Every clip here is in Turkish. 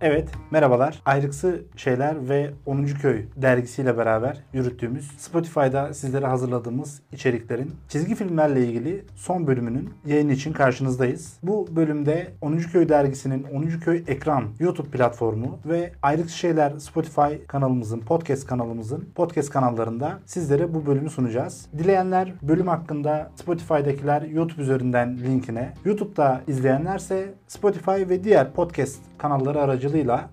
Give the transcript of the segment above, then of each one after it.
Evet, merhabalar. Ayrıksı Şeyler ve 10. Köy dergisiyle beraber yürüttüğümüz Spotify'da sizlere hazırladığımız içeriklerin çizgi filmlerle ilgili son bölümünün yayını için karşınızdayız. Bu bölümde 10. Köy dergisinin 10. Köy ekran YouTube platformu ve Ayrıksı Şeyler Spotify kanalımızın, podcast kanalımızın podcast kanallarında sizlere bu bölümü sunacağız. Dileyenler bölüm hakkında Spotify'dakiler YouTube üzerinden linkine, YouTube'da izleyenlerse Spotify ve diğer podcast kanalları aracılığıyla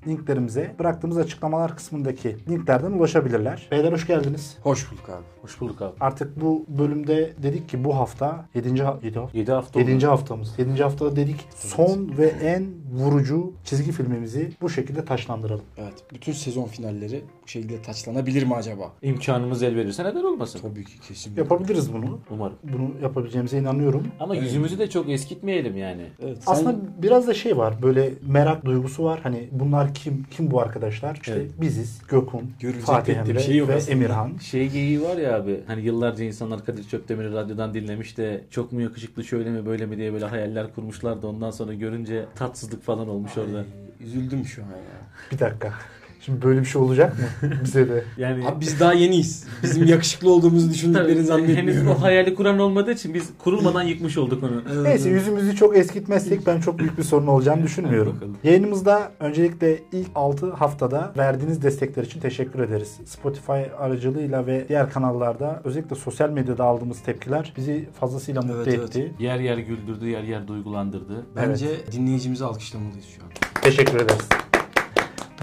linklerimize bıraktığımız açıklamalar kısmındaki linklerden ulaşabilirler. Beyler hoş geldiniz. Hoş bulduk abi. Hoş bulduk abi. Artık bu bölümde dedik ki bu hafta 7. Ha 7 hafta. 7 hafta 7. haftamız. 7. haftada dedik son ve en vurucu çizgi filmimizi bu şekilde taşlandıralım. Evet. Bütün sezon finalleri bu şekilde taçlanabilir mi acaba? İmkanımız el verirse neden olmasın? Tabii ki kesin. Yapabiliriz bunu. Umarım. Bunu yapabileceğimize inanıyorum. Ama yüzümüzü de çok eskitmeyelim yani. Evet. sen- Aslında biraz da şey var. Böyle merak duygusu var. Hani bunlar kim? Kim bu arkadaşlar? İşte Evet. biziz. Gökhan, Görülecek Fatih Emre şey yok ve aslında. Emirhan. Şey geyiği var ya abi hani yıllarca insanlar Kadir Çöpdemir'i radyodan dinlemiş de çok mu yakışıklı şöyle mi böyle mi diye böyle hayaller kurmuşlar da ondan sonra görünce tatsızlık falan olmuş orada. Ay, üzüldüm şu an ya. Bir dakika. Şimdi böyle bir şey olacak mı bize de? Yani Abi biz daha yeniyiz. Bizim yakışıklı olduğumuzu düşündüklerini Tabii, henüz zannetmiyorum. o hayali kuran olmadığı için biz kurulmadan yıkmış olduk onu. Evet, Neyse evet. yüzümüzü çok eskitmezsek ben çok büyük bir sorun olacağını düşünmüyorum. Yayınımızda öncelikle ilk 6 haftada verdiğiniz destekler için teşekkür ederiz. Spotify aracılığıyla ve diğer kanallarda özellikle sosyal medyada aldığımız tepkiler bizi fazlasıyla mutlu Evet, evet. etti. Yer yer güldürdü, yer yer duygulandırdı. Bence dinleyicimizi alkışlamalıyız şu an. Teşekkür ederiz.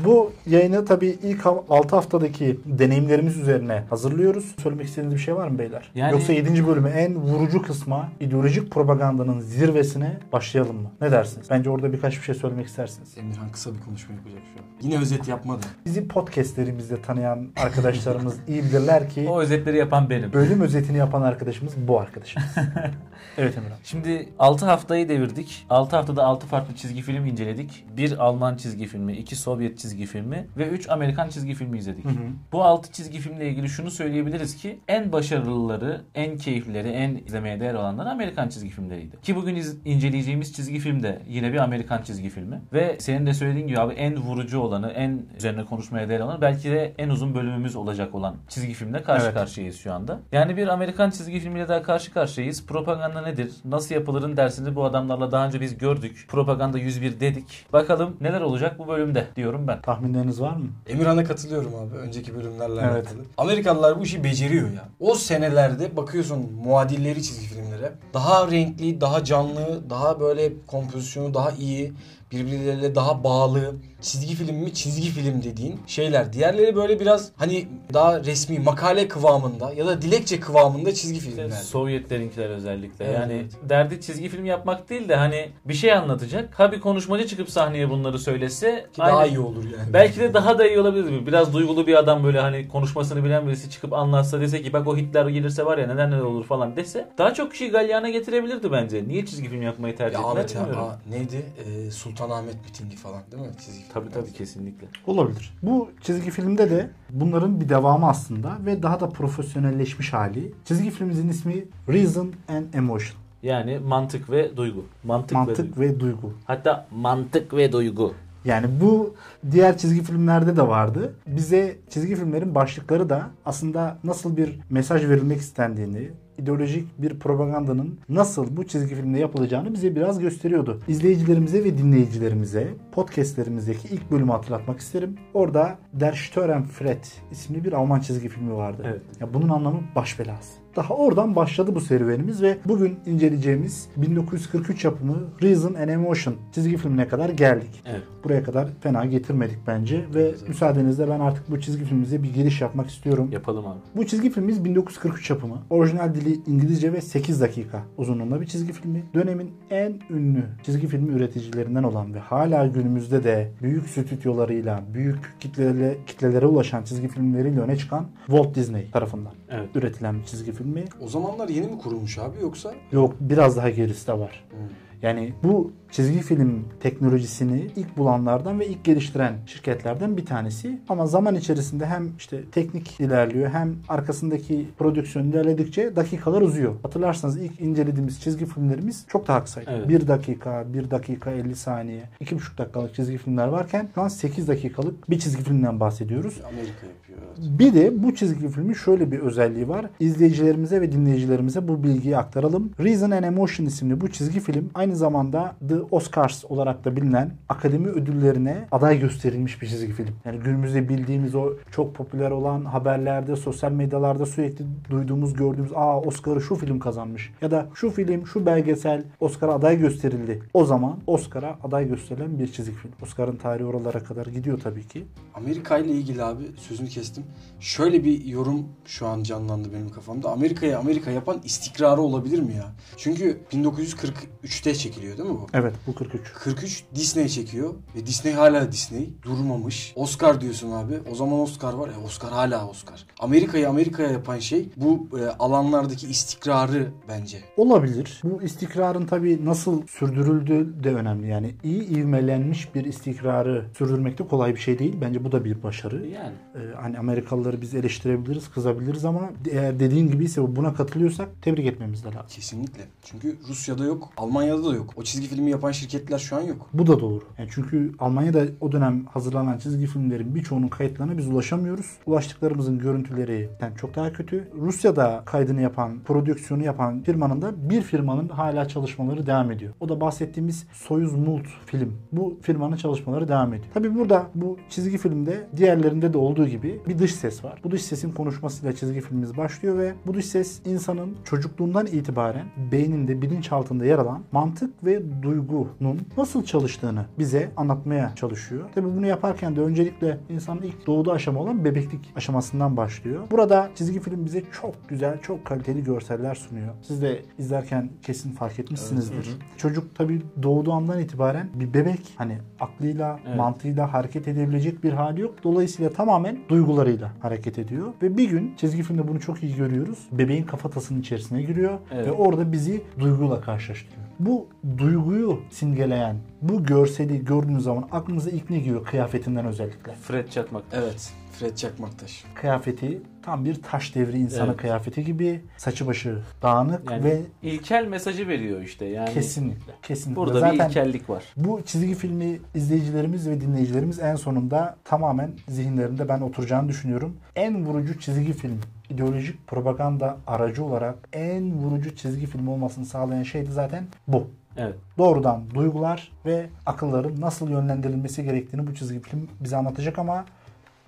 Bu yayını tabii ilk 6 haftadaki deneyimlerimiz üzerine hazırlıyoruz. Söylemek istediğiniz bir şey var mı beyler? Yani- Yoksa 7. bölümü en vurucu kısma ideolojik propagandanın zirvesine başlayalım mı? Ne dersiniz? Bence orada birkaç bir şey söylemek istersiniz. Emirhan kısa bir konuşma yapacak şu an. Yine özet yapmadı. Bizi podcastlerimizde tanıyan arkadaşlarımız iyi bilirler ki O özetleri yapan benim. bölüm özetini yapan arkadaşımız bu arkadaşımız. evet Emirhan. Şimdi 6 haftayı devirdik. 6 haftada 6 farklı çizgi film inceledik. Bir Alman çizgi filmi, 2 Sovyet çizgi filmi ve 3 Amerikan çizgi filmi izledik. Hı hı. Bu 6 çizgi filmle ilgili şunu söyleyebiliriz ki en başarılıları, en keyiflileri, en izlemeye değer olanları Amerikan çizgi filmleriydi. Ki bugün iz- inceleyeceğimiz çizgi film de yine bir Amerikan çizgi filmi. Ve senin de söylediğin gibi abi en vurucu olanı, en üzerine konuşmaya değer olanı belki de en uzun bölümümüz olacak olan çizgi filmle karşı Evet. karşıyayız şu anda. Yani bir Amerikan çizgi filmiyle daha karşı karşıyayız. Propaganda nedir? Nasıl yapılırın dersini bu adamlarla daha önce biz gördük. Propaganda 101 dedik. Bakalım neler olacak bu bölümde diyorum ben. Tahminleriniz var mı? Emirhan'a katılıyorum abi önceki bölümlerle Evet. alakalı. Amerikalılar bu işi beceriyor ya. O senelerde bakıyorsun muadilleri çizgi filmlere. Daha renkli, daha canlı, daha böyle kompozisyonu daha iyi, birbirleriyle daha bağlı çizgi film mi çizgi film dediğin şeyler. Diğerleri böyle biraz hani daha resmi makale kıvamında ya da dilekçe kıvamında çizgi filmler. Sovyetlerinkiler özellikle. Evet, yani evet. derdi çizgi film yapmak değil de hani bir şey anlatacak. Ha bir konuşmacı çıkıp sahneye bunları söylese Ki daha aynı- iyi olur yani. Belki de daha da iyi olabilir. Biraz duygulu bir adam böyle hani konuşmasını bilen birisi çıkıp anlatsa dese ki bak o Hitler gelirse var ya neden neler olur falan dese daha çok kişiyi galyana getirebilirdi bence. Niye çizgi film yapmayı tercih ya ettiler Ahmet ya, neydi? Ee, Sultanahmet mitingi falan değil mi? Çizgi film. Tabii tabii kesinlikle. Olabilir. Bu çizgi filmde de bunların bir devamı aslında ve daha da profesyonelleşmiş hali. Çizgi filmimizin ismi Reason and Emotion. Yani mantık ve duygu. Mantık, ve Mantık duygu. ve duygu. Hatta mantık ve duygu. Yani bu diğer çizgi filmlerde de vardı. Bize çizgi filmlerin başlıkları da aslında nasıl bir mesaj verilmek istendiğini, ideolojik bir propagandanın nasıl bu çizgi filmde yapılacağını bize biraz gösteriyordu. İzleyicilerimize ve dinleyicilerimize podcastlerimizdeki ilk bölümü hatırlatmak isterim. Orada Der Störenfried isimli bir Alman çizgi filmi vardı. Evet. Ya bunun anlamı baş belası. Daha oradan başladı bu serüvenimiz ve bugün inceleyeceğimiz 1943 yapımı Reason and Emotion çizgi filmine kadar geldik. Evet. Buraya kadar fena getirmedik bence ve Evet, müsaadenizle ben artık bu çizgi filmimize bir giriş yapmak istiyorum. Yapalım abi. Bu çizgi filmimiz 1943 yapımı. Orijinal dili İngilizce ve 8 dakika uzunluğunda bir çizgi filmi. Dönemin en ünlü çizgi filmi üreticilerinden olan ve hala günümüzde de büyük stüdyolarıyla, büyük kitlelere, kitlelere ulaşan çizgi filmleriyle öne çıkan Walt Disney tarafından Evet. üretilen bir çizgi filmi. O zamanlar yeni mi kurulmuş abi yoksa? Yok biraz daha gerisi de var. Hmm. Yani bu çizgi film teknolojisini ilk bulanlardan ve ilk geliştiren şirketlerden bir tanesi. Ama zaman içerisinde hem işte teknik ilerliyor hem arkasındaki prodüksiyon ilerledikçe dakikalar uzuyor. Hatırlarsanız ilk incelediğimiz çizgi filmlerimiz çok daha kısaydı. Evet. 1 dakika, 1 dakika 50 saniye, 2,5 dakikalık çizgi filmler varken şu an 8 dakikalık bir çizgi filmden bahsediyoruz. Amerika yapıyor. Evet. Bir de bu çizgi filmin şöyle bir özelliği var. İzleyicilerimize ve dinleyicilerimize bu bilgiyi aktaralım. Reason and Emotion isimli bu çizgi film aynı zamanda The Oscars olarak da bilinen akademi ödüllerine aday gösterilmiş bir çizgi film. Yani günümüzde bildiğimiz o çok popüler olan haberlerde, sosyal medyalarda sürekli duyduğumuz, gördüğümüz aa Oscar'ı şu film kazanmış ya da şu film, şu belgesel Oscar'a aday gösterildi. O zaman Oscar'a aday gösterilen bir çizgi film. Oscar'ın tarihi oralara kadar gidiyor tabii ki. Amerika ile ilgili abi sözünü kestim. Şöyle bir yorum şu an canlandı benim kafamda. Amerika'ya Amerika yapan istikrarı olabilir mi ya? Çünkü 1943'te çekiliyor değil mi bu? Evet bu 43. 43 Disney çekiyor ve Disney hala Disney. Durmamış. Oscar diyorsun abi. O zaman Oscar var ya Oscar hala Oscar. Amerika'yı Amerika'ya yapan şey bu e, alanlardaki istikrarı bence. Olabilir. Bu istikrarın tabii nasıl sürdürüldüğü de önemli. Yani iyi ivmelenmiş bir istikrarı sürdürmek de kolay bir şey değil. Bence bu da bir başarı. Yani. Ee, hani Amerikalıları biz eleştirebiliriz, kızabiliriz ama eğer dediğin gibi ise buna katılıyorsak tebrik etmemiz de lazım. Kesinlikle. Çünkü Rusya'da yok, Almanya'da da yok. O çizgi filmi yapan şirketler şu an yok. Bu da doğru. Yani çünkü Almanya'da o dönem hazırlanan çizgi filmlerin birçoğunun kayıtlarına biz ulaşamıyoruz. Ulaştıklarımızın görüntüleri yani çok daha kötü. Rusya'da kaydını yapan, prodüksiyonu yapan firmanın da bir firmanın hala çalışmaları devam ediyor. O da bahsettiğimiz Soyuz Mult film. Bu firmanın çalışmaları devam ediyor. Tabi burada bu çizgi filmde diğerlerinde de olduğu gibi bir dış ses var. Bu dış sesin konuşmasıyla çizgi filmimiz başlıyor ve bu dış ses insanın çocukluğundan itibaren beyninde, bilinçaltında yer alan mantık ve duygunun nasıl çalıştığını bize anlatmaya çalışıyor. Tabi bunu yaparken de öncelikle insanın ilk doğduğu aşama olan bebeklik aşamasından başlıyor. Burada çizgi film bize çok güzel, çok kaliteli görseller sunuyor. Siz de izlerken kesin fark etmişsinizdir. Evet, hı. Çocuk tabi doğduğu andan itibaren bir bebek hani aklıyla, Evet. mantığıyla hareket edebilecek bir hali yok. Dolayısıyla tamamen duygularıyla hareket ediyor. Ve bir gün çizgi filmde bunu çok iyi görüyoruz. Bebeğin kafatasının içerisine giriyor Evet. ve orada bizi duyguyla karşılaştırıyor. Bu duyguyu simgeleyen, bu görseli gördüğünüz zaman aklınıza ilk ne geliyor kıyafetinden özellikle? Fred Çakmak. Evet. Fred Çakmaktaş. Kıyafeti tam bir taş devri insanı Evet. kıyafeti gibi saçı başı dağınık Yani ve ilkel mesajı veriyor işte. Yani kesinlikle kesinlikle burada zaten bir ilkellik var. Bu çizgi filmi izleyicilerimiz ve dinleyicilerimiz en sonunda tamamen zihinlerinde ben oturacağını düşünüyorum. En vurucu çizgi film ideolojik propaganda aracı olarak en vurucu çizgi film olmasını sağlayan şey de zaten bu. Evet. Doğrudan duygular ve akılların nasıl yönlendirilmesi gerektiğini bu çizgi film bize anlatacak ama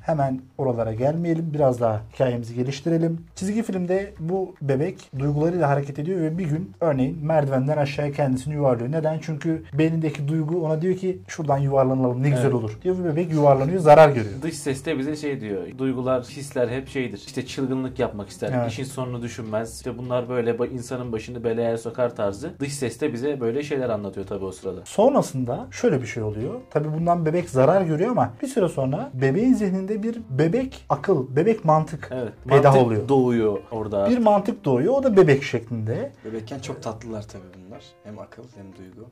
hemen oralara gelmeyelim. Biraz daha hikayemizi geliştirelim. Çizgi filmde bu bebek duygularıyla hareket ediyor ve bir gün örneğin merdivenden aşağıya kendisini yuvarlıyor. Neden? Çünkü beynindeki duygu ona diyor ki şuradan yuvarlanalım ne güzel Evet. olur. Diyor ve bebek yuvarlanıyor zarar görüyor. Dış ses de bize şey diyor. Duygular, hisler hep şeydir. İşte çılgınlık yapmak ister. Evet. işin sonunu düşünmez. İşte bunlar böyle insanın başını belaya sokar tarzı. Dış ses de bize böyle şeyler anlatıyor tabii o sırada. Sonrasında şöyle bir şey oluyor. Tabi bundan bebek zarar görüyor ama bir süre sonra bebeğin zihninde bir bebek akıl, bebek mantık Evet. peydah mantık oluyor. doğuyor orada. Bir mantık doğuyor. O da bebek şeklinde. Bebekken çok tatlılar tabii bunlar. Hem akıl hem duygu.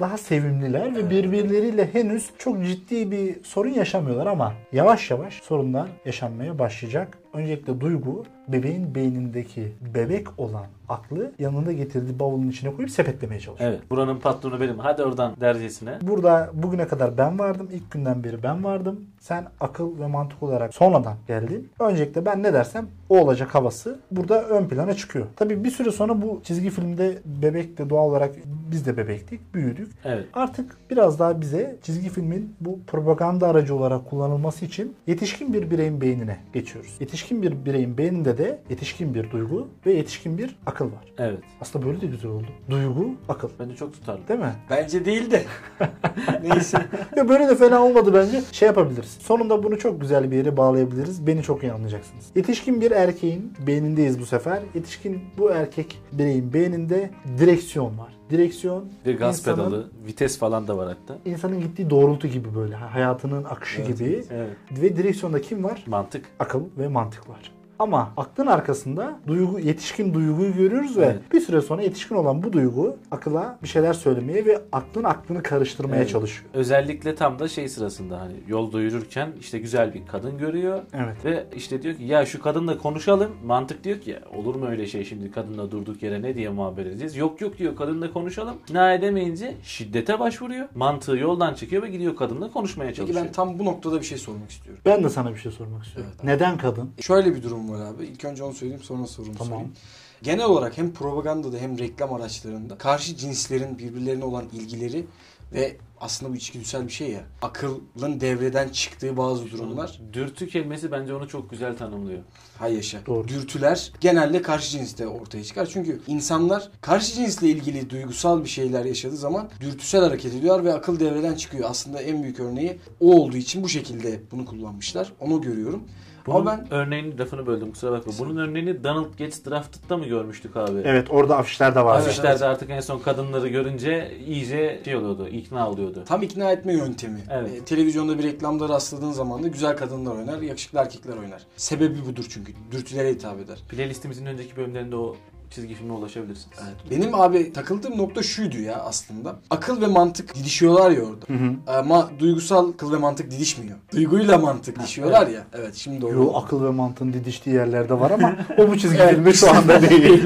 Daha sevimliler ve birbirleriyle henüz çok ciddi bir sorun yaşamıyorlar ama yavaş yavaş sorunlar yaşanmaya başlayacak. Öncelikle duygu bebeğin beynindeki bebek olan aklı yanında getirdiği bavulun içine koyup sepetlemeye çalışıyor. Evet. Buranın patronu benim. Hadi oradan dercesine. Burada bugüne kadar ben vardım. İlk günden beri ben vardım. Sen akıl ve mantık olarak sonradan geldin. Öncelikle ben ne dersem o olacak havası burada ön plana çıkıyor. Tabii bir süre sonra bu çizgi filmde bebek de doğal olarak biz de bebektik, büyüdük. Evet. Artık biraz daha bize çizgi filmin bu propaganda aracı olarak kullanılması için yetişkin bir bireyin beynine geçiyoruz. Yetişkin bir bireyin beyninde de yetişkin bir duygu ve yetişkin bir akıl var. Evet. Aslında böyle de güzel oldu. Duygu, akıl. Bence çok tutarlı. Değil mi? Bence değil de. Neyse. Ya böyle de fena olmadı bence. Şey yapabiliriz. Sonunda bunu çok güzel bir yere bağlayabiliriz. Beni çok iyi anlayacaksınız. Yetişkin bir erkeğin beynindeyiz bu sefer. Yetişkin bu erkek bireyin beyninde direksiyon var. Direksiyon Bir gaz insanın- pedalı, vites falan da var hatta. insanın gittiği doğrultu gibi böyle. Hayatının akışı Evet, gibi. Evet. Ve direksiyonda kim var? Mantık. Akıl ve mantık var. Ama aklın arkasında duygu, yetişkin duyguyu görüyoruz ve Evet. bir süre sonra yetişkin olan bu duygu akıla bir şeyler söylemeye ve aklın aklını karıştırmaya Evet. çalışıyor. Özellikle tam da şey sırasında hani yol yürürken işte güzel bir kadın görüyor. Evet. Ve işte diyor ki ya şu kadınla konuşalım. Mantık diyor ki olur mu öyle şey şimdi kadınla durduk yere ne diye muhabbet edeceğiz. Yok yok diyor kadınla konuşalım. İkna edemeyince şiddete başvuruyor. Mantığı yoldan çekiyor ve gidiyor kadınla konuşmaya Peki çalışıyor. ben tam bu noktada bir şey sormak istiyorum. Ben de sana bir şey sormak istiyorum. Evet. Neden kadın? Şöyle bir durum var abi. İlk önce onu söyleyeyim sonra sorumu Tamam. sorayım. Genel olarak hem propagandada hem reklam araçlarında karşı cinslerin birbirlerine olan ilgileri ve aslında bu içgüdüsel bir şey ya. Akılın devreden çıktığı bazı durumlar. Dürtü kelimesi bence onu çok güzel tanımlıyor. Hay yaşa. Doğru. Dürtüler genelde karşı cinste ortaya çıkar. Çünkü insanlar karşı cinsle ilgili duygusal bir şeyler yaşadığı zaman dürtüsel hareket ediyor ve akıl devreden çıkıyor. Aslında en büyük örneği o olduğu için bu şekilde bunu kullanmışlar. Onu görüyorum. Bunun Ama ben örneğini lafını böldüm kusura bakma. Bunun örneğini Donald Gets Drafted'da mı görmüştük abi? Evet orada afişler de var. Evet. Afişlerde artık en son kadınları görünce iyice şey oluyordu, ikna oluyordu. Tam ikna etme yöntemi. Evet. Ee, televizyonda bir reklamda rastladığın zaman da güzel kadınlar oynar, yakışıklı erkekler oynar. Sebebi budur çünkü. Dürtülere hitap eder. Playlistimizin önceki bölümlerinde o çizgi filme ulaşabilirsiniz. Evet. Benim abi takıldığım nokta şuydu ya aslında. Akıl ve mantık didişiyorlar ya orada. Hı hı. Ama duygusal akıl ve mantık didişmiyor. Duyguyla mantık didişiyorlar ya. Evet şimdi doğru. Yo, akıl ve mantığın didiştiği yerlerde var ama o bu çizgi Evet. filmi şu anda değil.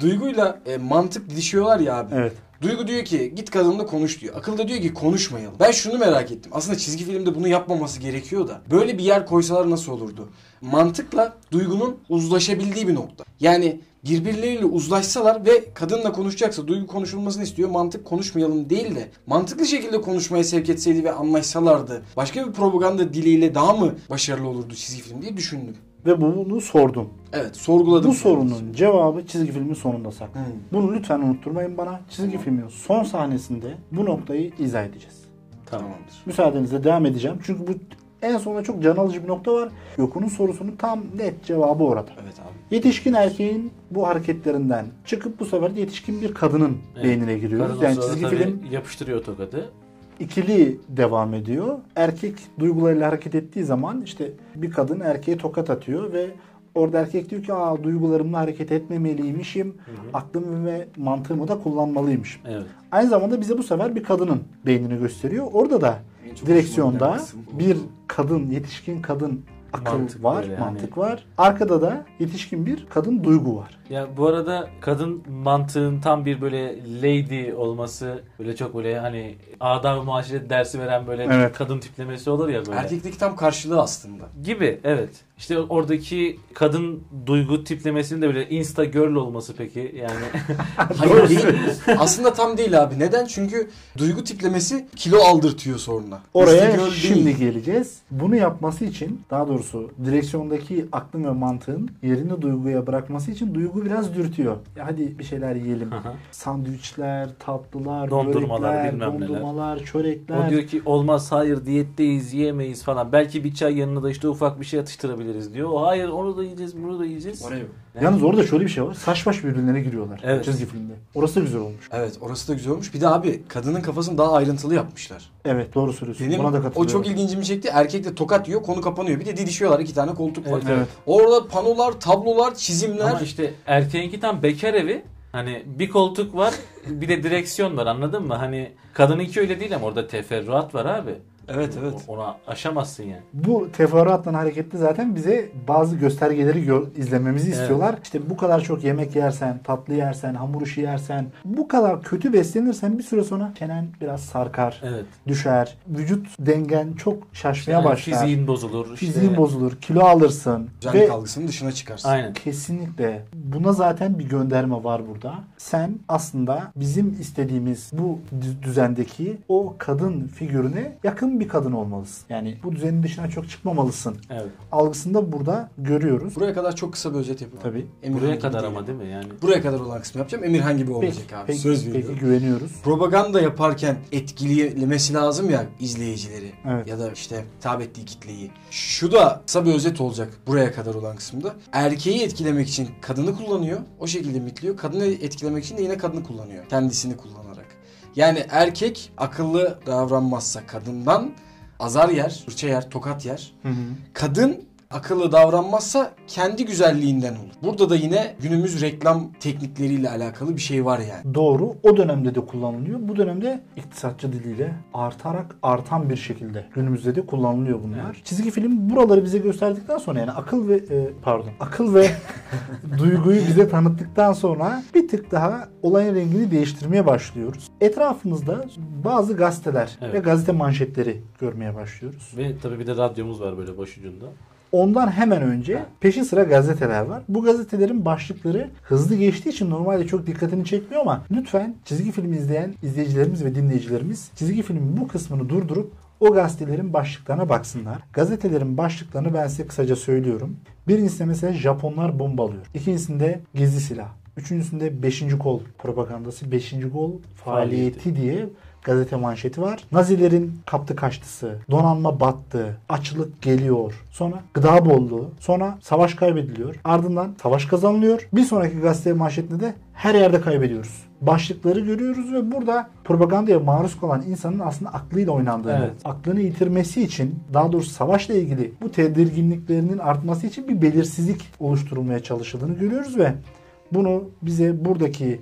Duyguyla e, mantık didişiyorlar ya abi. evet. Duygu diyor ki git kadınla konuş diyor. Akıl da diyor ki konuşmayalım. Ben şunu merak ettim. Aslında çizgi filmde bunu yapmaması gerekiyor da. Böyle bir yer koysalar nasıl olurdu? Mantıkla duygunun uzlaşabildiği bir nokta. Yani birbirleriyle uzlaşsalar ve kadınla konuşacaksa duygu konuşulmasını istiyor. Mantık konuşmayalım değil de mantıklı şekilde konuşmaya sevk etseydi ve anlaşsalardı. Başka bir propaganda diliyle daha mı başarılı olurdu çizgi film diye düşündüm. Ve bunu sordum. Evet sorguladım. Bu sorunun cevabı çizgi filmin sonunda saklı. Hmm. Bunu lütfen unutturmayın bana. Çizgi filmin son sahnesinde bu noktayı izah edeceğiz. Tamamdır. Müsaadenizle devam edeceğim. Çünkü bu en sonunda çok can alıcı bir nokta var. Yokun'un sorusunun tam net cevabı orada. Evet abi. Yetişkin erkeğin bu hareketlerinden çıkıp bu sefer de yetişkin bir kadının Evet. beynine giriyoruz. Kadın yani çizgi film yapıştırıyor tokadı. İkili devam ediyor. Erkek duygularıyla hareket ettiği zaman işte bir kadın erkeğe tokat atıyor ve orada erkek diyor ki Aa, duygularımla hareket etmemeliymişim. Aklımı ve mantığımı da kullanmalıymışım. Evet. Aynı zamanda bize bu sefer bir kadının beynini gösteriyor. Orada da direksiyonda bir kadın, yetişkin kadın akıl Mantık var, böyle mantık var. Arkada da yetişkin bir kadın duygu var. Ya bu arada kadın mantığın tam bir böyle lady olması böyle çok böyle hani adab-ı muaşeret dersi veren böyle Evet. kadın tiplemesi olur ya böyle. Erkekteki tam karşılığı aslında. Gibi evet. İşte oradaki kadın duygu tiplemesinin de böyle insta girl olması peki yani. Hayır değil. Aslında tam değil abi. Neden? Çünkü duygu tiplemesi kilo aldırtıyor sonra. Oraya Instagram şimdi değil. geleceğiz. Bunu yapması için daha doğrusu direksiyondaki aklın ve mantığın yerini duyguya bırakması için duygu biraz dürtüyor. Ya hadi bir şeyler yiyelim. Sandviçler, tatlılar, Dondurmalar, börekler, bilmem neler. dondurmalar, çörekler. o diyor ki olmaz hayır diyetteyiz yiyemeyiz falan. Belki bir çay yanına da işte ufak bir şey atıştırabiliriz diyor. O hayır onu da yiyeceğiz bunu da yiyeceğiz. Oraya yok. Yalnız orada şöyle bir şey var. Saç baş birbirlerine giriyorlar. Evet. Çizgi filmde. Orası da güzel olmuş. Evet orası da güzel olmuş. Bir de abi kadının kafasını daha ayrıntılı yapmışlar. Evet doğru söylüyorsun. Benim Buna da o katılıyorum. çok ilgincimi çekti. Erkek de tokat yiyor konu kapanıyor. Bir de didişiyorlar. iki tane koltuk var. Evet, Evet. Orada panolar, tablolar, çizimler. Ama işte erkeğinki tam bekar evi. Hani bir koltuk var bir de direksiyon var anladın mı? Hani kadınınki öyle değil ama orada teferruat var abi. Evet evet. Ona aşamazsın yani. Bu teferruatla hareketli zaten bize bazı göstergeleri gör, izlememizi Evet. istiyorlar. İşte bu kadar çok yemek yersen, tatlı yersen, hamur işi yersen, bu kadar kötü beslenirsen bir süre sonra çenen biraz sarkar, Evet. düşer. Vücut dengen çok şaşmaya Yani başlar. Fiziğin bozulur. işte. Fiziğin bozulur, kilo alırsın. Ve algısının dışına çıkarsın. Aynen. Kesinlikle. Buna zaten bir gönderme var burada. Sen aslında bizim istediğimiz bu dü- düzendeki o kadın figürüne yakın bir kadın olmalısın. Yani bu düzenin dışına çok çıkmamalısın. Evet. Algısında burada görüyoruz. Buraya kadar çok kısa bir özet yapalım. Tabii. Emirhan Buraya kadar değil. ama değil mi yani? Buraya kadar olan kısmı yapacağım. Emirhan gibi olmayacak Peki, abi. peki, Söz veriyorum. peki güveniyoruz. propaganda yaparken etkilemesi lazım ya izleyicileri Evet. ya da işte hitap ettiği kitleyi. Şu da kısa bir özet olacak buraya kadar olan kısımda. Erkeği etkilemek için kadını kullanıyor. O şekilde mitliyor. Kadını etkilemek için de yine kadını kullanıyor. Kendisini kullanarak. Yani erkek akıllı davranmazsa kadından azar yer, fırça yer, tokat yer. Hı hı. Kadın akıllı davranmazsa kendi güzelliğinden olur. Burada da yine günümüz reklam teknikleriyle alakalı bir şey var yani. Doğru. O dönemde de kullanılıyor. Bu dönemde iktisatçı diliyle artarak artan bir şekilde günümüzde de kullanılıyor bunlar. Çizgi film buraları bize gösterdikten sonra yani akıl ve e, pardon akıl ve duyguyu bize tanıttıktan sonra bir tık daha olayın rengini değiştirmeye başlıyoruz. Etrafımızda bazı gazeteler Evet. ve gazete manşetleri görmeye başlıyoruz. Ve tabii bir de radyomuz var böyle başucunda. Ondan hemen önce peşin sıra gazeteler var. Bu gazetelerin başlıkları hızlı geçtiği için normalde çok dikkatini çekmiyor ama lütfen çizgi film izleyen izleyicilerimiz ve dinleyicilerimiz çizgi filmin bu kısmını durdurup o gazetelerin başlıklarına baksınlar. Gazetelerin başlıklarını ben size kısaca söylüyorum. Birincisinde mesela Japonlar bombalıyor. İkincisinde gizli silah. Üçüncüsünde 5. kol propagandası, 5. kol faaliyeti diye gazete manşeti var. Nazilerin kaptı kaçtısı, donanma battı, açlık geliyor. Sonra gıda bolluğu, sonra savaş kaybediliyor. Ardından savaş kazanılıyor. Bir sonraki gazete manşetinde de her yerde kaybediyoruz. Başlıkları görüyoruz ve burada propagandaya maruz kalan insanın aslında aklıyla oynandığını, Evet. aklını yitirmesi için, daha doğrusu savaşla ilgili bu tedirginliklerinin artması için bir belirsizlik oluşturulmaya çalışıldığını görüyoruz ve bunu bize buradaki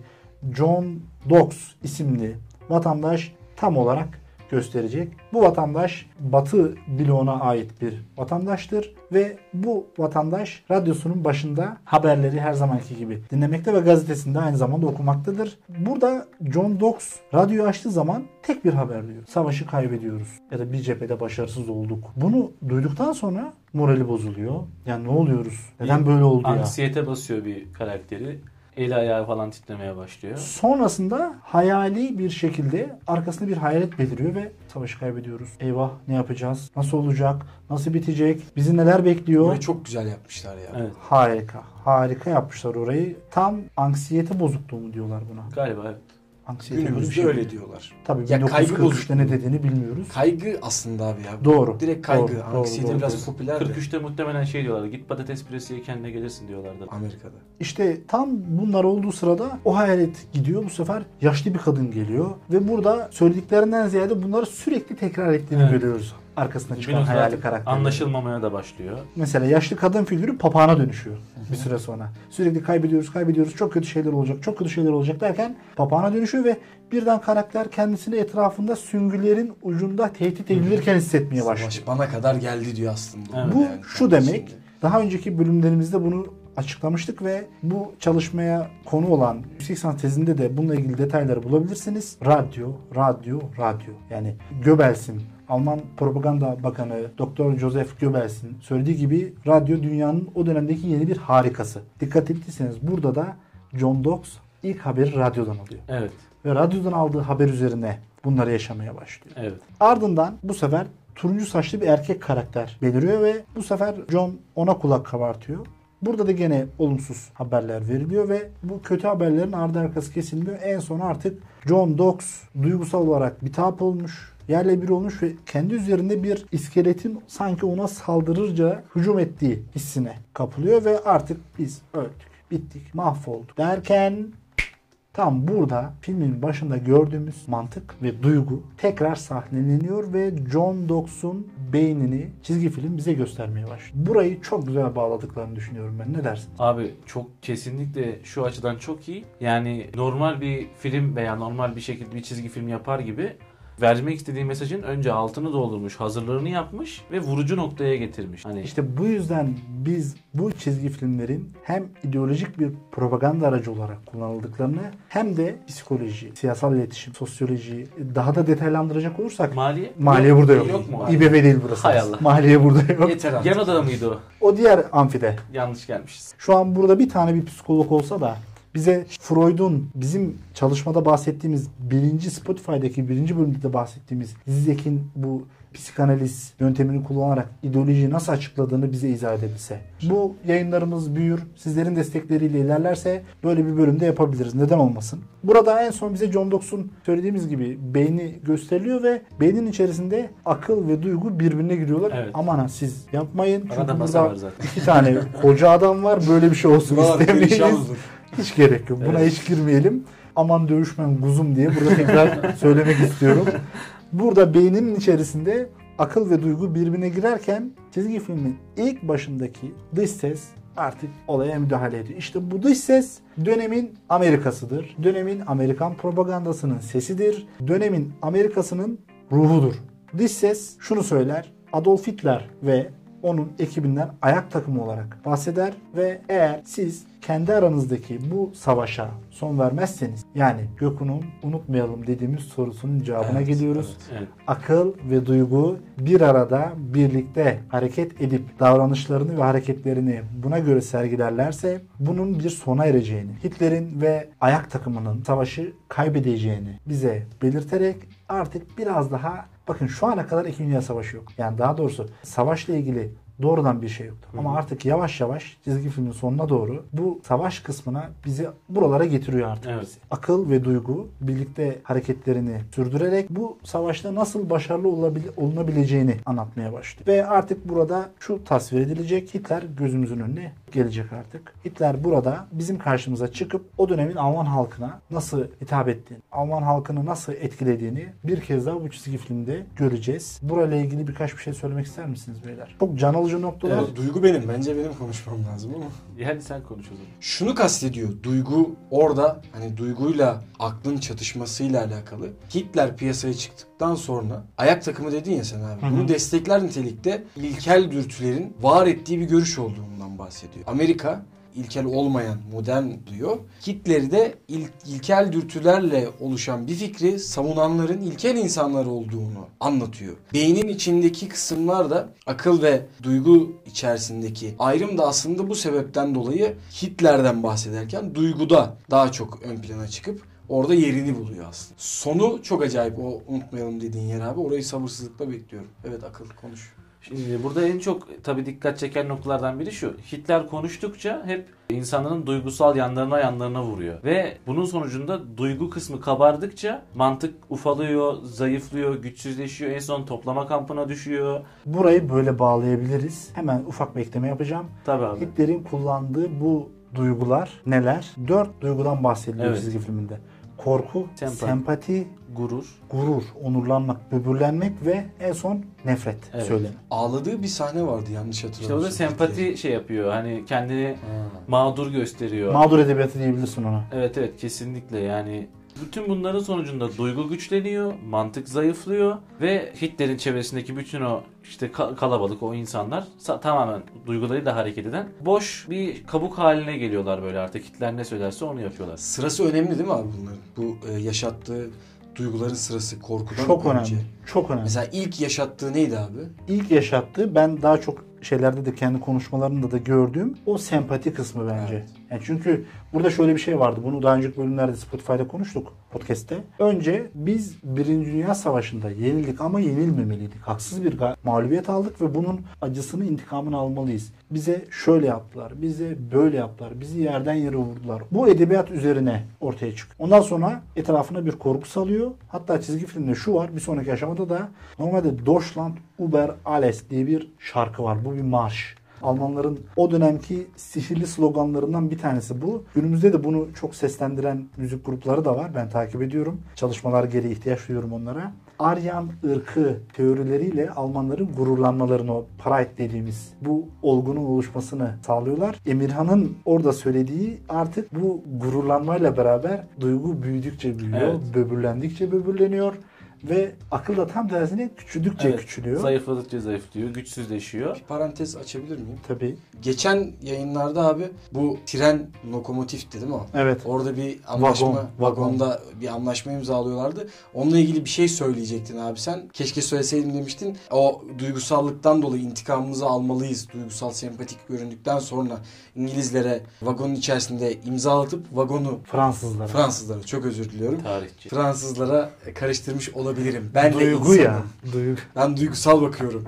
John Dox isimli vatandaş tam olarak gösterecek. Bu vatandaş Batı bloğuna ait bir vatandaştır ve bu vatandaş radyosunun başında haberleri her zamanki gibi dinlemekte ve gazetesinde aynı zamanda okumaktadır. Burada John Dox radyoyu açtığı zaman tek bir haber duyuyor. Savaşı kaybediyoruz ya da bir cephede başarısız olduk. Bunu duyduktan sonra morali bozuluyor. Yani ne oluyoruz? Neden böyle oldu ya? Anksiyete basıyor bir karakteri. Eli ayağı falan titremeye başlıyor. Sonrasında hayali bir şekilde arkasında bir hayalet beliriyor ve savaşı kaybediyoruz. Eyvah ne yapacağız? Nasıl olacak? Nasıl bitecek? Bizi neler bekliyor? Burayı çok güzel yapmışlar ya. Evet. Harika. Harika yapmışlar orayı. Tam anksiyete bozukluğu mu diyorlar buna? Galiba evet. Anksiyete böyle bir Günümüzde şey. öyle diyorlar. Tabii Ya kaygı 1943'te ne dediğini bilmiyoruz. Kaygı aslında abi ya. Doğru. Direkt kaygı. Doğru, Anksiyete doğru, biraz doğru. popüler de 43'te muhtemelen şey diyorlardı. Git patates püresi ye kendine gelirsin diyorlardı. Amerika'da. İşte tam bunlar olduğu sırada o hayalet gidiyor. Bu sefer yaşlı bir kadın geliyor. Ve burada söylediklerinden ziyade bunları sürekli tekrar ettiğini Evet. görüyoruz. Arkasında çıkan hayali karakter. Anlaşılmamaya da başlıyor. Mesela yaşlı kadın figürü papağana dönüşüyor bir süre sonra. Sürekli kaybediyoruz, kaybediyoruz. Çok kötü şeyler olacak, çok kötü şeyler olacak derken papağana dönüşüyor ve birden karakter kendisini etrafında süngülerin ucunda tehdit edilirken hissetmeye başlıyor. Savaş bana kadar geldi diyor aslında. Evet. Bu Yani şu demek. şimdi. Daha önceki bölümlerimizde bunu açıklamıştık ve bu çalışmaya konu olan yüksek lisans tezinde de bununla ilgili detayları bulabilirsiniz. Radyo, radyo, radyo. Yani Göbels'in Alman Propaganda Bakanı Dr. Joseph Goebbels'in söylediği gibi radyo dünyanın o dönemdeki yeni bir harikası. Dikkat ettiyseniz burada da John Dox ilk haberi radyodan alıyor. Evet. Ve radyodan aldığı haber üzerine bunları yaşamaya başlıyor. Evet. Ardından bu sefer turuncu saçlı bir erkek karakter beliriyor ve bu sefer John ona kulak kabartıyor. Burada da gene olumsuz haberler veriliyor ve bu kötü haberlerin ardı arkası kesilmiyor. En son artık John Dox duygusal olarak bitap olmuş, yerle bir olmuş ve kendi üzerinde bir iskeletin sanki ona saldırırca hücum ettiği hissine kapılıyor ve artık biz öldük, bittik, mahvolduk derken Tam burada filmin başında gördüğümüz mantık ve duygu tekrar sahneleniyor ve John Dox'un beynini çizgi film bize göstermeye başlıyor. Burayı çok güzel bağladıklarını düşünüyorum ben. Ne dersin? Abi çok kesinlikle şu açıdan çok iyi. Yani normal bir film veya normal bir şekilde bir çizgi film yapar gibi vermek istediği mesajın önce altını doldurmuş, hazırlığını yapmış ve vurucu noktaya getirmiş. Hani İşte bu yüzden biz bu çizgi filmlerin hem ideolojik bir propaganda aracı olarak kullanıldıklarını hem de psikoloji, siyasal iletişim, sosyoloji daha da detaylandıracak olursak maliye maliye Yok- burada yok. Yok mu? İBB değil burası. Hay Allah. Maliye burada yok. Yeter artık. Yan odada mıydı o? O diğer amfide. Yanlış gelmişiz. Şu an burada bir tane bir psikolog olsa da bize Freud'un bizim çalışmada bahsettiğimiz birinci Spotify'daki birinci bölümde de bahsettiğimiz Zizek'in bu psikanaliz yöntemini kullanarak ideolojiyi nasıl açıkladığını bize izah edebilse. Bu yayınlarımız büyür, sizlerin destekleriyle ilerlerse böyle bir bölümde yapabiliriz. Neden olmasın? Burada en son bize John Dox'un söylediğimiz gibi beyni gösteriliyor ve beynin içerisinde akıl ve duygu birbirine giriyorlar. Evet. Aman ha siz yapmayın. Arada Çünkü burada var zaten. iki tane koca adam var. Böyle bir şey olsun istemeyiz. Hiç gerek yok. Buna Evet. hiç girmeyelim. Aman dövüşmen kuzum diye burada tekrar söylemek istiyorum. Burada beyninin içerisinde akıl ve duygu birbirine girerken çizgi filmin ilk başındaki dış ses artık olaya müdahale ediyor. İşte bu dış ses dönemin Amerikasıdır. Dönemin Amerikan propagandasının sesidir. Dönemin Amerikasının ruhudur. Dış ses şunu söyler. Adolf Hitler ve onun ekibinden ayak takımı olarak bahseder ve eğer siz kendi aranızdaki bu savaşa son vermezseniz yani Gökhan'ın unutmayalım dediğimiz sorusunun cevabına Evet, geliyoruz. Evet. Akıl ve duygu bir arada birlikte hareket edip davranışlarını ve hareketlerini buna göre sergilerlerse bunun bir sona ereceğini, Hitler'in ve ayak takımının savaşı kaybedeceğini bize belirterek artık biraz daha bakın şu ana kadar İkinci Dünya Savaşı yok. Yani daha doğrusu savaşla ilgili doğrudan bir şey yoktu. Ama artık yavaş yavaş çizgi filmin sonuna doğru bu savaş kısmına bizi buralara getiriyor artık Evet. bizi. Akıl ve duygu birlikte hareketlerini sürdürerek bu savaşta nasıl başarılı olabil- olunabileceğini anlatmaya başlıyor. Ve artık burada şu tasvir edilecek. Hitler gözümüzün önüne gelecek artık. Hitler burada bizim karşımıza çıkıp o dönemin Alman halkına nasıl hitap ettiğini, Alman halkını nasıl etkilediğini bir kez daha bu çizgi filmde göreceğiz. Burayla ilgili birkaç bir şey söylemek ister misiniz beyler? Çok can alıcı noktalar. Evet, duygu benim. Bence benim konuşmam lazım ama. Yani sen konuş o zaman. Şunu kastediyor. Duygu orada hani duyguyla aklın çatışmasıyla alakalı. Hitler piyasaya çıktıktan sonra ayak takımı dedin ya sen abi. Hı hı. Bunu destekler nitelikte ilkel dürtülerin var ettiği bir görüş olduğundan bahsediyor. Amerika ilkel olmayan modern diyor. Hitler'i de il, ilkel dürtülerle oluşan bir fikri savunanların ilkel insanlar olduğunu anlatıyor. Beynin içindeki kısımlar da akıl ve duygu içerisindeki ayrım da aslında bu sebepten dolayı Hitler'den bahsederken duyguda daha çok ön plana çıkıp orada yerini buluyor aslında. Sonu çok acayip o unutmayalım dediğin yer abi. Orayı sabırsızlıkla bekliyorum. Evet akıl konuş. Şimdi burada en çok tabii dikkat çeken noktalardan biri şu. Hitler konuştukça hep insanların duygusal yanlarına yanlarına vuruyor. Ve bunun sonucunda duygu kısmı kabardıkça mantık ufalıyor, zayıflıyor, güçsüzleşiyor. En son toplama kampına düşüyor. Burayı böyle bağlayabiliriz. Hemen ufak bir ekleme yapacağım. Tabii abi. Hitler'in kullandığı bu duygular neler? Dört duygudan bahsediliyor Evet. çizgi filminde. Korku, Sempati. sempati, Gurur. gurur, onurlanmak, böbürlenmek ve en son nefret Evet. söylemi. Ağladığı bir sahne vardı yanlış İşte hatırlamıyorsam. orada sempati şey yapıyor. Hani kendini Ha. mağdur gösteriyor. Mağdur edebiyatı diyebilirsin ona. Evet evet kesinlikle yani bütün bunların sonucunda duygu güçleniyor, mantık zayıflıyor ve Hitler'in çevresindeki bütün o işte ka- kalabalık o insanlar sa- tamamen duygularıyla hareket eden boş bir kabuk haline geliyorlar böyle artık Hitler ne söylerse onu yapıyorlar. Sırası önemli değil mi abi bunların? Bu e, yaşattığı duyguların sırası korkudan Çok önce. önemli. Çok önemli. Mesela ilk yaşattığı neydi abi? İlk yaşattığı ben daha çok şeylerde de kendi konuşmalarında da gördüğüm o sempati kısmı bence. Evet. Yani çünkü burada şöyle bir şey vardı. Bunu daha önceki bölümlerde Spotify'da konuştuk podcast'te. Önce biz Birinci Dünya Savaşı'nda yenildik ama yenilmemeliydik. Haksız bir mağlubiyet aldık ve bunun acısını, intikamını almalıyız. Bize şöyle yaptılar, bize böyle yaptılar, bizi yerden yere vurdular. Bu edebiyat üzerine ortaya çıkıyor. Ondan sonra etrafına bir korku salıyor. Hatta çizgi filmde şu var, bir sonraki aşamada da normalde Deutschland über alles diye bir şarkı var. Bu bir marş. Almanların o dönemki sihirli sloganlarından bir tanesi bu. Günümüzde de bunu çok seslendiren müzik grupları da var. Ben takip ediyorum. Çalışmalar gereği ihtiyaç duyuyorum onlara. Aryan ırkı teorileriyle Almanların gururlanmalarını, o pride dediğimiz bu olgunun oluşmasını sağlıyorlar. Emirhan'ın orada söylediği artık bu gururlanmayla beraber duygu büyüdükçe büyüyor, Evet. böbürlendikçe böbürleniyor ve akıl da tam tersine küçüldükçe Evet, küçülüyor. Zayıfladıkça zayıflıyor, güçsüzleşiyor. Bir parantez açabilir miyim? Tabii. Geçen yayınlarda abi bu tren lokomotifti değil mi o? Evet. Orada bir anlaşma, Vagon, vagon. vagonda bir anlaşma imzalıyorlardı. Onunla ilgili bir şey söyleyecektin abi sen. Keşke söyleseydim demiştin. O duygusallıktan dolayı intikamımızı almalıyız. Duygusal sempatik göründükten sonra İngilizlere vagonun içerisinde imzalatıp vagonu Fransızlara. Fransızlara çok özür diliyorum. Tarihçi. Fransızlara karıştırmış olabilirim. Ben Duygu ya. Duygu. Ben duygusal bakıyorum.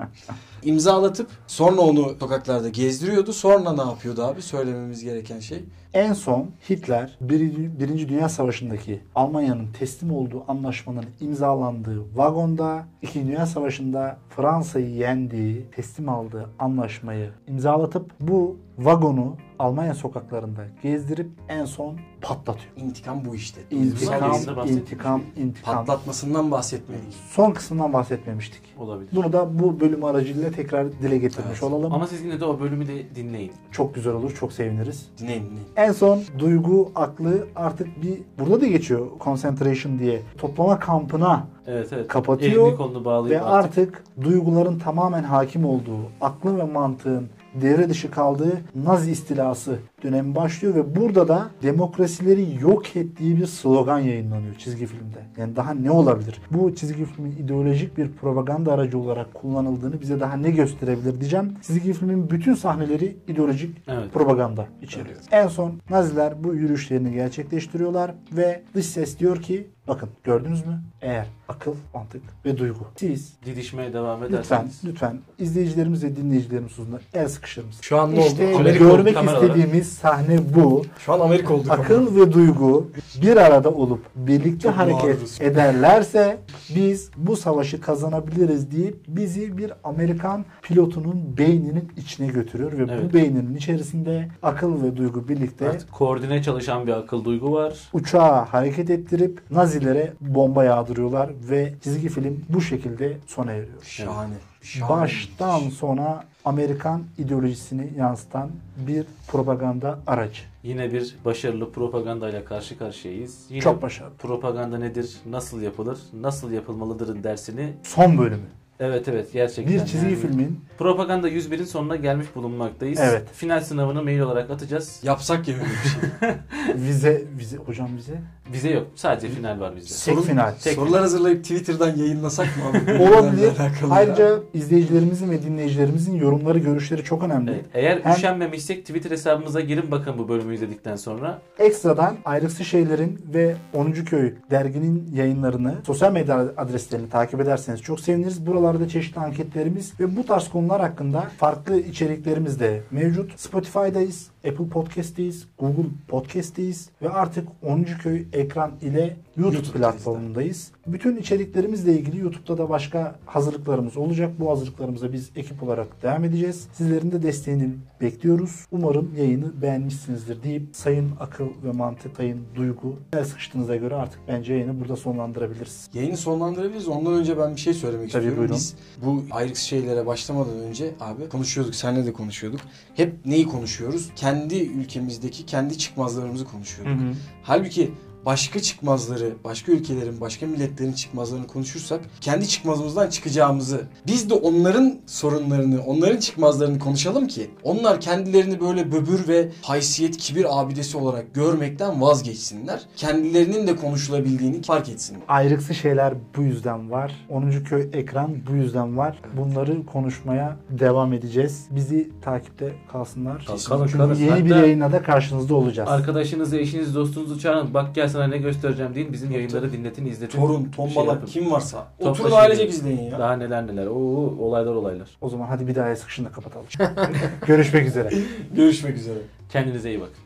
imzalatıp sonra onu sokaklarda gezdiriyordu. Sonra ne yapıyordu abi? Söylememiz gereken şey. En son Hitler Birinci, Birinci Dünya Savaşı'ndaki Almanya'nın teslim olduğu anlaşmanın imzalandığı vagonda İkinci Dünya Savaşı'nda Fransa'yı yendiği, teslim aldığı anlaşmayı imzalatıp bu vagonu Almanya sokaklarında gezdirip en son patlatıyor. İntikam bu işte. İntikam, intikam, intikam. Patlatmasından bahsetmeliyiz. Son kısmından bahsetmemiştik. Olabilir. Bunu da bu bölüm aracılığıyla tekrar dile getirmiş Evet. olalım. Ama siz yine de o bölümü de dinleyin. Çok güzel olur, çok seviniriz. Dinleyin dinleyin. En son duygu, aklı artık bir burada da geçiyor concentration diye. Toplama kampına Evet evet. Kapatıyor Elini kolunu bağlayıp ve artık duyguların tamamen hakim olduğu, aklın ve mantığın devre dışı kaldığı Nazi istilası dönemi başlıyor ve burada da demokrasileri yok ettiği bir slogan yayınlanıyor çizgi filmde. Yani daha ne olabilir? Bu çizgi filmin ideolojik bir propaganda aracı olarak kullanıldığını bize daha ne gösterebilir diyeceğim. Çizgi filmin bütün sahneleri ideolojik Evet. propaganda içeriyor. En son Naziler bu yürüyüşlerini gerçekleştiriyorlar ve dış ses diyor ki bakın gördünüz mü? Eğer akıl, mantık ve duygu siz didişmeye devam lütfen ederseniz. lütfen izleyicilerimiz ve dinleyicilerimiz hususunda el sıkışır mısınız? Şu an ne oldu? İşte Amerika görmek istediğimiz sahne bu. Şu an Amerika olduk ama. Akıl ve duygu bir arada olup birlikte Çok hareket mağduruz. ederlerse biz bu savaşı kazanabiliriz deyip bizi bir Amerikan pilotunun beyninin içine götürüyor ve Evet. bu beyninin içerisinde akıl ve duygu birlikte Artık koordine çalışan bir akıl duygu var. uçağı hareket ettirip Nazilere bomba yağdırıyorlar ve çizgi film bu şekilde sona eriyor. Şahane. Şahane. Baştan sona Amerikan ideolojisini yansıtan bir propaganda aracı. Yine bir başarılı propagandayla karşı karşıyayız. Yine Çok başarılı. propaganda nedir, nasıl yapılır, nasıl yapılmalıdırın dersini Son bölümü. evet evet gerçekten. Bir çizgi yani filmin Propaganda 101'in sonuna gelmiş bulunmaktayız. Evet. Final sınavını mail olarak atacağız. Yapsak ya öyle bir şey. vize vize hocam vize Vize yok. Sadece final var bizde. tek final. tek- Sorular hazırlayıp Twitter'dan yayınlasak mı abi? Olabilir. Bunlarla alakalı ya. Ayrıca izleyicilerimizin ve dinleyicilerimizin yorumları, görüşleri çok önemli. Evet. Eğer Hem- üşenmemişsek Twitter hesabımıza girin bakın bu bölümü izledikten sonra. Ekstradan ayrıksı şeylerin ve 10. Köy derginin yayınlarını, sosyal medya adreslerini takip ederseniz çok seviniriz. Buralarda çeşitli anketlerimiz ve bu tarz konular hakkında farklı içeriklerimiz de mevcut. Spotify'dayız, Apple Podcast'teyiz, Google Podcast'teyiz ve artık 10. Köy ekran ile YouTube YouTube'dayız platformundayız. Bütün içeriklerimizle ilgili YouTube'da da başka hazırlıklarımız olacak. Bu hazırlıklarımıza biz ekip olarak devam edeceğiz. Sizlerin de desteğini bekliyoruz. Umarım yayını beğenmişsinizdir deyip sayın akıl ve mantık, sayın duygu el sıkıştığınıza göre artık bence yayını burada sonlandırabiliriz. Yayını sonlandırabiliriz. Ondan önce ben bir şey söylemek Tabii, istiyorum. buyurun. Biz bu ayrık şeylere başlamadan önce abi konuşuyorduk. Seninle de konuşuyorduk. Hep neyi konuşuyoruz? Kendi ülkemizdeki kendi çıkmazlarımızı konuşuyorduk. Halbuki başka çıkmazları, başka ülkelerin, başka milletlerin çıkmazlarını konuşursak kendi çıkmazımızdan çıkacağımızı, biz de onların sorunlarını, onların çıkmazlarını konuşalım ki onlar kendilerini böyle böbür ve haysiyet, kibir abidesi olarak görmekten vazgeçsinler. Kendilerinin de konuşulabildiğini fark etsinler. Ayrıksı şeyler bu yüzden var. 10. Köy ekran bu yüzden var. Bunları konuşmaya devam edeceğiz. Bizi takipte kalsınlar. Kal- kalın, Çünkü kalın. yeni bir Hatta- yayınla da karşınızda olacağız. Arkadaşınızı, eşinizi, dostunuzu çağırın. Bak gel sana ne göstereceğim deyin. Bizim yayınları dinletin, izletin. Torun, şey tombalak yapın. kim varsa. Oturun ailecek izleyin ya. Daha neler neler. Oo, olaylar olaylar. O zaman hadi bir daha el sıkışını kapatalım. Görüşmek üzere. Görüşmek üzere. Kendinize iyi bakın.